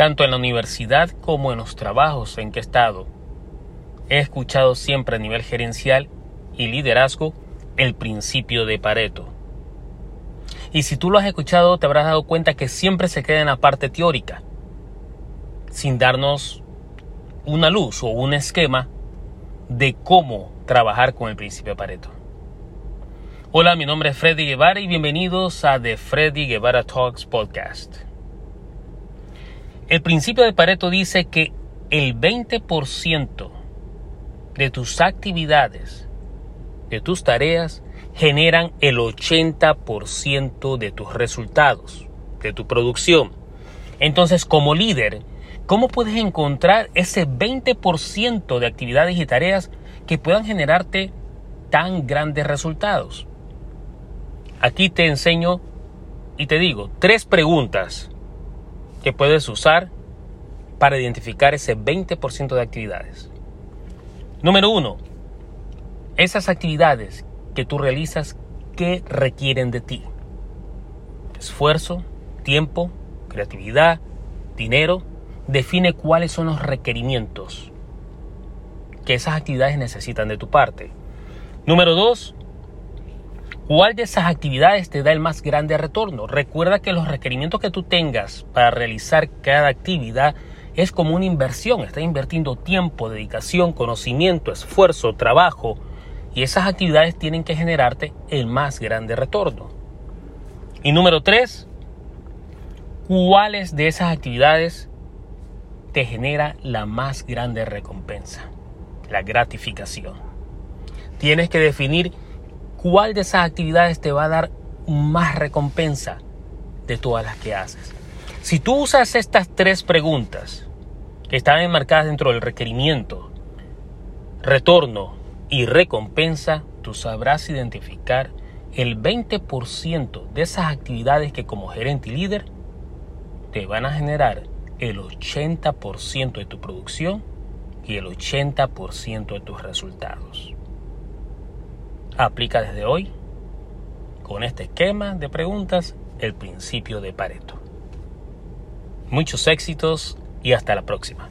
tanto en la universidad como en los trabajos en que he estado, he escuchado siempre a nivel gerencial y liderazgo el principio de Pareto. Y si tú lo has escuchado, te habrás dado cuenta que siempre se queda en la parte teórica, sin darnos una luz o un esquema de cómo trabajar con el principio de Pareto. Hola, mi nombre es Freddy Guevara y bienvenidos a The Freddy Guevara Talks Podcast. El principio de Pareto dice que el 20% de tus actividades, de tus tareas, generan el 80% de tus resultados, de tu producción. Entonces, como líder, ¿cómo puedes encontrar ese 20% de actividades y tareas que puedan generarte tan grandes resultados? Aquí te enseño y te digo tres preguntas que puedes usar para identificar ese 20% de actividades. Número uno, esas actividades que tú realizas que requieren de ti. Esfuerzo, tiempo, creatividad, dinero. Define cuáles son los requerimientos que esas actividades necesitan de tu parte. Número dos, ¿Cuál de esas actividades te da el más grande retorno? Recuerda que los requerimientos que tú tengas para realizar cada actividad es como una inversión. Estás invirtiendo tiempo, dedicación, conocimiento, esfuerzo, trabajo. Y esas actividades tienen que generarte el más grande retorno. Y número tres, ¿cuáles de esas actividades te genera la más grande recompensa? La gratificación. Tienes que definir ¿Cuál de esas actividades te va a dar más recompensa de todas las que haces? Si tú usas estas tres preguntas que están enmarcadas dentro del requerimiento, retorno y recompensa, tú sabrás identificar el 20% de esas actividades que como gerente y líder te van a generar el 80% de tu producción y el 80% de tus resultados. Aplica desde hoy, con este esquema de preguntas, el principio de Pareto. Muchos éxitos y hasta la próxima.